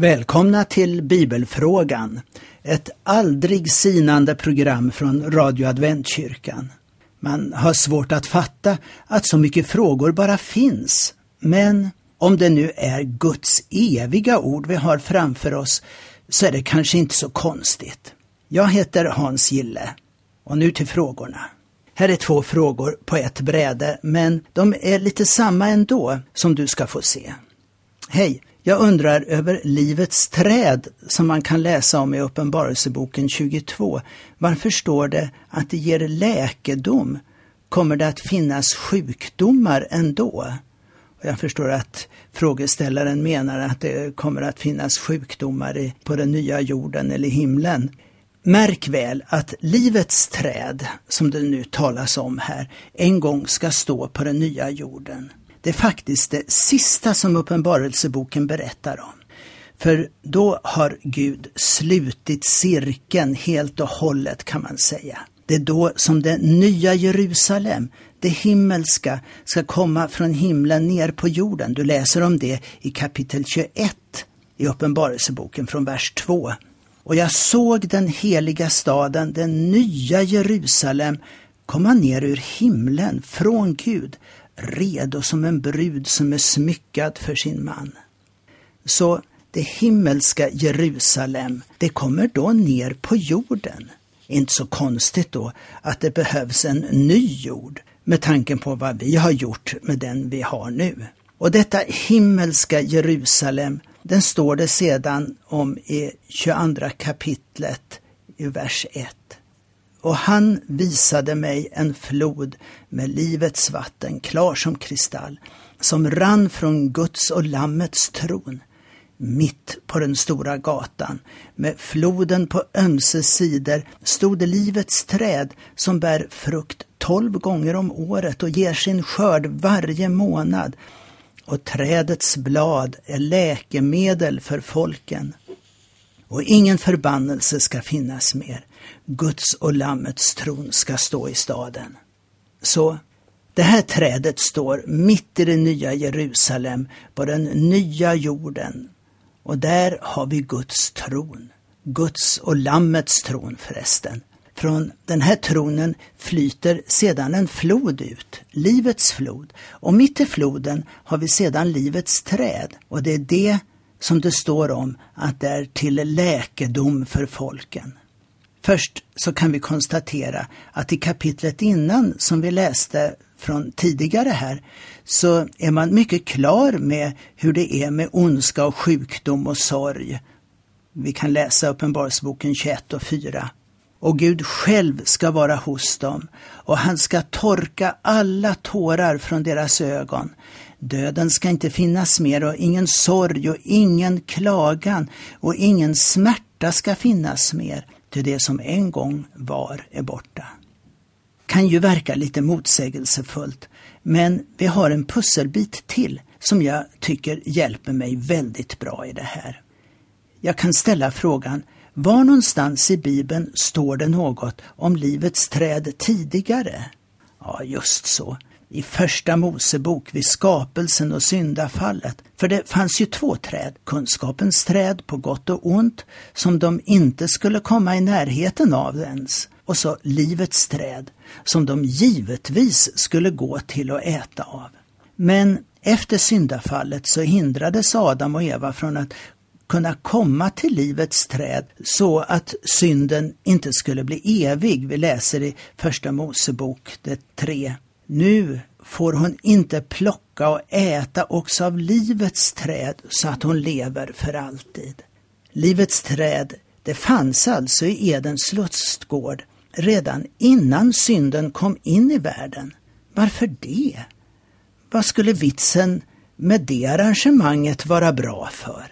Välkomna till Bibelfrågan, ett aldrig sinande program från Radio Adventkyrkan. Man har svårt att fatta att så mycket frågor bara finns, men om det nu är Guds eviga ord vi har framför oss så är det kanske inte så konstigt. Jag heter Hans Gille och nu till frågorna. Här är två frågor på ett bräde, men de är lite samma ändå, som du ska få se. Hej! Jag undrar över livets träd som man kan läsa om i Uppenbarelseboken 22. Varför står det att det ger läkedom? Kommer det att finnas sjukdomar ändå? Jag förstår att frågeställaren menar att det kommer att finnas sjukdomar på den nya jorden eller himlen. Märk väl att livets träd, som det nu talas om här, en gång ska stå på den nya jorden. Det är faktiskt det sista som Uppenbarelseboken berättar om. För då har Gud slutit cirkeln helt och hållet kan man säga. Det är då som det nya Jerusalem, det himmelska, ska komma från himlen ner på jorden. Du läser om det i kapitel 21 i Uppenbarelseboken från vers 2. Och jag såg den heliga staden, den nya Jerusalem, komma ner ur himlen från Gud, redo som en brud som är smyckad för sin man. Så det himmelska Jerusalem, det kommer då ner på jorden. Inte så konstigt då att det behövs en ny jord med tanken på vad vi har gjort med den vi har nu. Och detta himmelska Jerusalem, den står det sedan om i 22 kapitlet i vers 1. Och han visade mig en flod med livets vatten, klar som kristall, som rann från Guds och Lammets tron, mitt på den stora gatan. Med floden på ömse sidor stod livets träd som bär frukt tolv gånger om året och ger sin skörd varje månad. Och trädets blad är läkemedel för folken. Och ingen förbannelse ska finnas mer. Guds och Lammets tron ska stå i staden. Så det här trädet står mitt i det nya Jerusalem, på den nya jorden. Och där har vi Guds tron. Guds och Lammets tron förresten. Från den här tronen flyter sedan en flod ut, livets flod. Och mitt i floden har vi sedan livets träd. Och det är det som det står om att det är till läkedom för folken. Först så kan vi konstatera att i kapitlet innan som vi läste från tidigare här så är man mycket klar med hur det är med ondska och sjukdom och sorg. Vi kan läsa Uppenbarelseboken 21 och 4. Och Gud själv ska vara hos dem och han ska torka alla tårar från deras ögon. Döden ska inte finnas mer och ingen sorg och ingen klagan och ingen smärta ska finnas mer till det som en gång var är borta. Kan ju verka lite motsägelsefullt, men vi har en pusselbit till som jag tycker hjälper mig väldigt bra i det här. Jag kan ställa frågan, var någonstans i Bibeln står det något om livets träd tidigare? Ja, just så i Första Mosebok vid skapelsen och syndafallet. För det fanns ju två träd, kunskapens träd på gott och ont, som de inte skulle komma i närheten av ens, och så livets träd, som de givetvis skulle gå till och äta av. Men efter syndafallet så hindrades Adam och Eva från att kunna komma till livets träd så att synden inte skulle bli evig. Vi läser i Första Mosebok det 3 nu får hon inte plocka och äta också av livets träd så att hon lever för alltid. Livets träd, det fanns alltså i Edens lustgård redan innan synden kom in i världen. Varför det? Vad skulle vitsen med det arrangemanget vara bra för?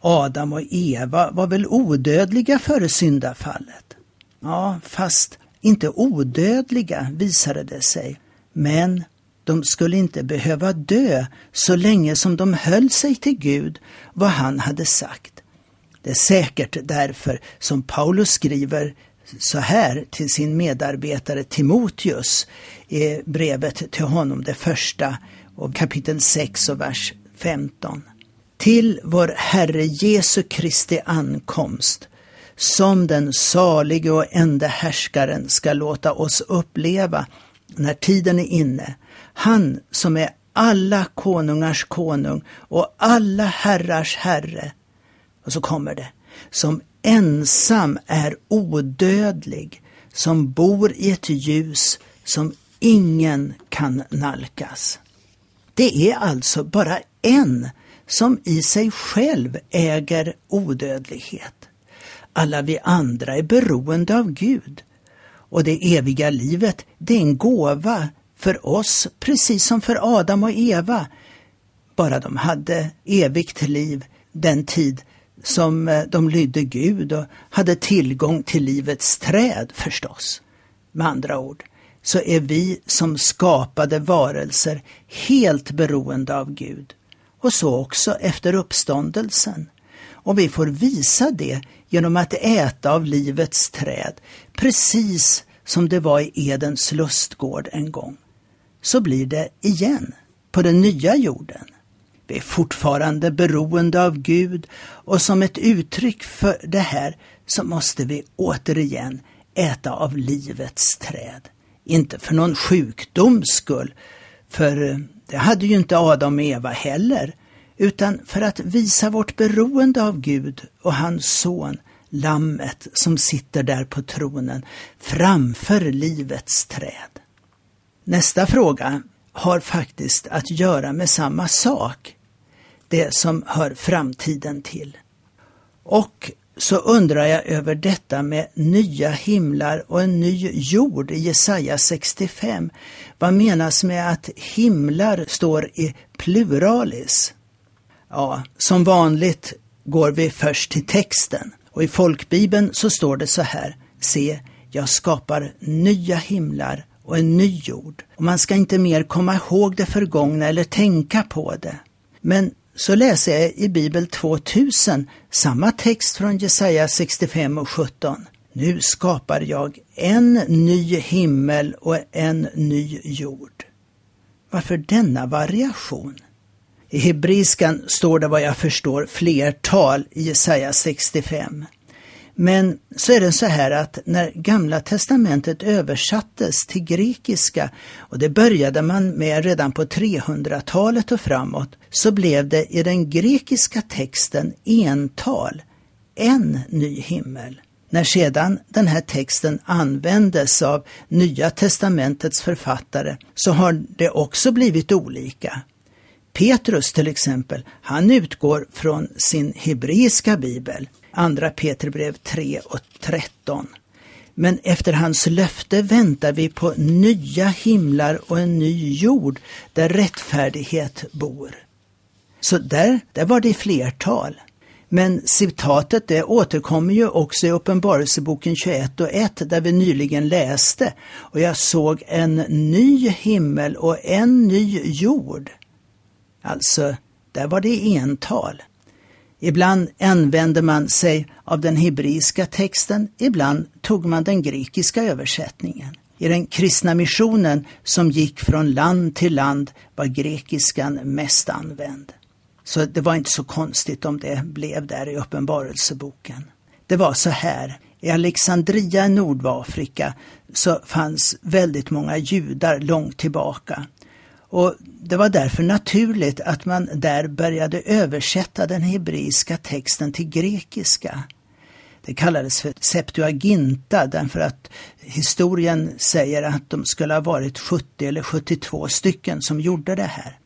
Adam och Eva var väl odödliga före syndafallet? Ja, fast inte odödliga visade det sig. Men de skulle inte behöva dö så länge som de höll sig till Gud, vad han hade sagt. Det är säkert därför som Paulus skriver så här till sin medarbetare Timoteus i brevet till honom, det första, och kapitel 6 och vers 15. till vår Herre Jesu Kristi ankomst som den salige och enda härskaren ska låta oss uppleva när tiden är inne. Han som är alla konungars konung och alla herrars herre. Och så kommer det. Som ensam är odödlig, som bor i ett ljus som ingen kan nalkas. Det är alltså bara en som i sig själv äger odödlighet. Alla vi andra är beroende av Gud. Och det eviga livet, det är en gåva för oss, precis som för Adam och Eva. Bara de hade evigt liv den tid som eh, de lydde Gud och hade tillgång till livets träd förstås. Med andra ord så är vi som skapade varelser helt beroende av Gud. Och så också efter uppståndelsen. Och vi får visa det genom att äta av livets träd, precis som det var i Edens lustgård en gång. Så blir det igen, på den nya jorden. Vi är fortfarande beroende av Gud och som ett uttryck för det här så måste vi återigen äta av livets träd. Inte för någon sjukdoms skull, för eh, det hade ju inte Adam och Eva heller, utan för att visa vårt beroende av Gud och hans son, Lammet som sitter där på tronen framför livets träd. Nästa fråga har faktiskt att göra med samma sak, det som hör framtiden till. Och så undrar jag över detta med nya himlar och en ny jord i Jesaja 65. Vad menas med att himlar står i pluralis? Ja, som vanligt går vi först till texten och i folkbibeln så står det så här. Se, jag skapar nya himlar och en ny jord. Och man ska inte mer komma ihåg det förgångna eller tänka på det. Men så läser jag i Bibel 2000 samma text från Jesaja 65 och 17. Nu skapar jag en ny himmel och en ny jord. Varför denna variation? I hebreiskan står det vad jag förstår flertal i Jesaja 65. Men så är det så här att när Gamla testamentet översattes till grekiska, och det började man med redan på 300-talet och framåt, så blev det i den grekiska texten ental, en ny himmel. När sedan den här texten användes av Nya testamentets författare så har det också blivit olika. Petrus till exempel, han utgår från sin hebreiska bibel, Andra Petribrev 3 och 13. Men efter hans löfte väntar vi på nya himlar och en ny jord där rättfärdighet bor. Så där, där var det flertal. Men citatet det återkommer ju också i Uppenbarelseboken 21 och 1 där vi nyligen läste och jag såg en ny himmel och en ny jord. Alltså, där var det ental. Ibland använde man sig av den hebreiska texten, ibland tog man den grekiska översättningen. I den kristna missionen som gick från land till land var grekiskan mest använd. Så det var inte så konstigt om det blev där i Uppenbarelseboken. Det var så här, i Alexandria i Nordafrika så fanns väldigt många judar långt tillbaka. Och Det var därför naturligt att man där började översätta den hebreiska texten till grekiska. Det kallades för Septuaginta därför att historien säger att de skulle ha varit 70 eller 72 stycken som gjorde det här.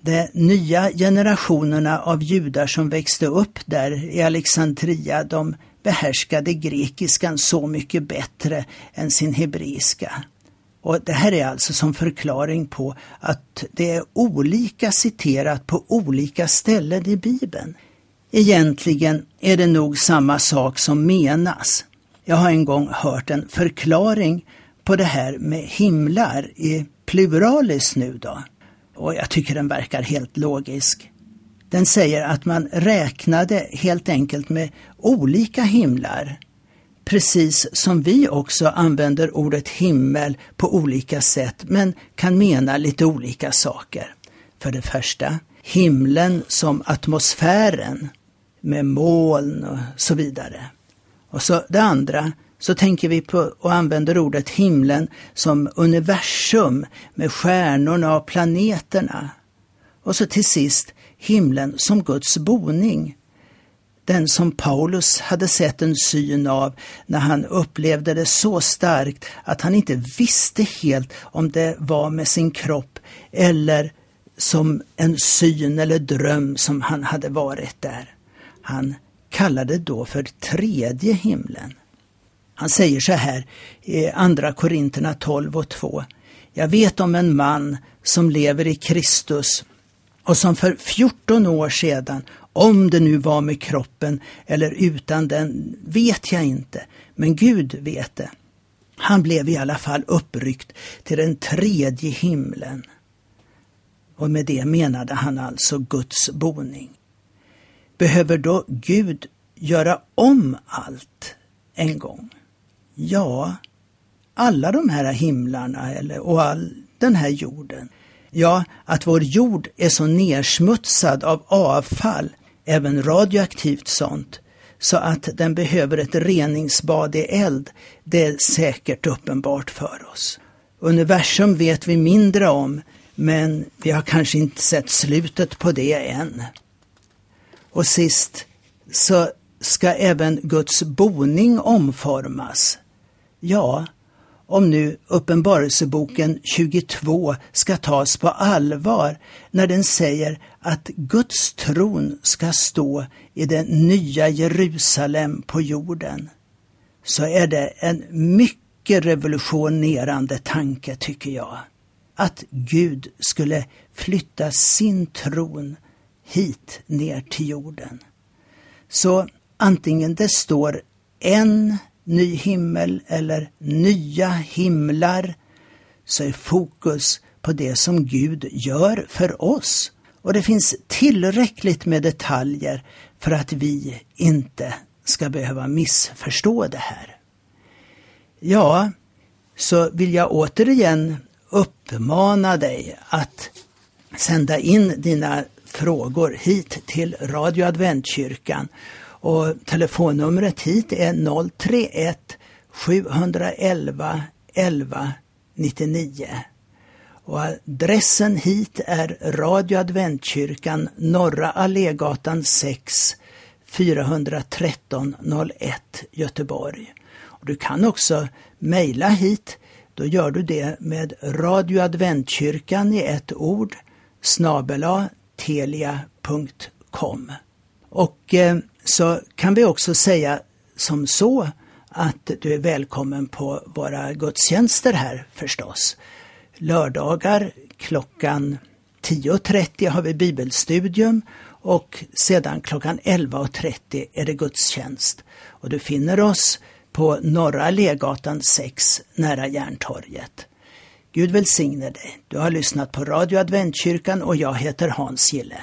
De nya generationerna av judar som växte upp där i Alexandria, de behärskade grekiskan så mycket bättre än sin hebreiska. Och Det här är alltså som förklaring på att det är olika citerat på olika ställen i Bibeln. Egentligen är det nog samma sak som menas. Jag har en gång hört en förklaring på det här med himlar i pluralis nu då. Och jag tycker den verkar helt logisk. Den säger att man räknade helt enkelt med olika himlar Precis som vi också använder ordet himmel på olika sätt men kan mena lite olika saker. För det första, himlen som atmosfären med moln och så vidare. Och så det andra, så tänker vi på och använder ordet himlen som universum med stjärnorna och planeterna. Och så till sist himlen som Guds boning. Den som Paulus hade sett en syn av när han upplevde det så starkt att han inte visste helt om det var med sin kropp eller som en syn eller dröm som han hade varit där. Han kallade då för tredje himlen. Han säger så här i Andra Korinterna 12 och 2. Jag vet om en man som lever i Kristus och som för 14 år sedan, om det nu var med kroppen eller utan den, vet jag inte, men Gud vet det. Han blev i alla fall uppryckt till den tredje himlen. Och med det menade han alltså Guds boning. Behöver då Gud göra om allt en gång? Ja, alla de här himlarna eller, och all den här jorden. Ja, att vår jord är så nersmutsad av avfall, även radioaktivt sånt, så att den behöver ett reningsbad i eld, det är säkert uppenbart för oss. Universum vet vi mindre om, men vi har kanske inte sett slutet på det än. Och sist så ska även Guds boning omformas. Ja, om nu Uppenbarelseboken 22 ska tas på allvar när den säger att Guds tron ska stå i det nya Jerusalem på jorden, så är det en mycket revolutionerande tanke tycker jag. Att Gud skulle flytta sin tron hit ner till jorden. Så antingen det står en ny himmel eller nya himlar så är fokus på det som Gud gör för oss. Och det finns tillräckligt med detaljer för att vi inte ska behöva missförstå det här. Ja, så vill jag återigen uppmana dig att sända in dina frågor hit till Radio Adventkyrkan och telefonnumret hit är 031 711 11 99. Och adressen hit är Radio Adventkyrkan, Norra Allégatan 6, 413 01 Göteborg. Och du kan också mejla hit. Då gör du det med Radio Adventkyrkan i ett ord snabela telia.com. Och eh, så kan vi också säga som så att du är välkommen på våra gudstjänster här förstås. Lördagar klockan 10.30 har vi bibelstudium och sedan klockan 11.30 är det gudstjänst. Och du finner oss på Norra Legatan 6 nära Järntorget. Gud välsigne dig. Du har lyssnat på Radio Adventkyrkan och jag heter Hans Gille.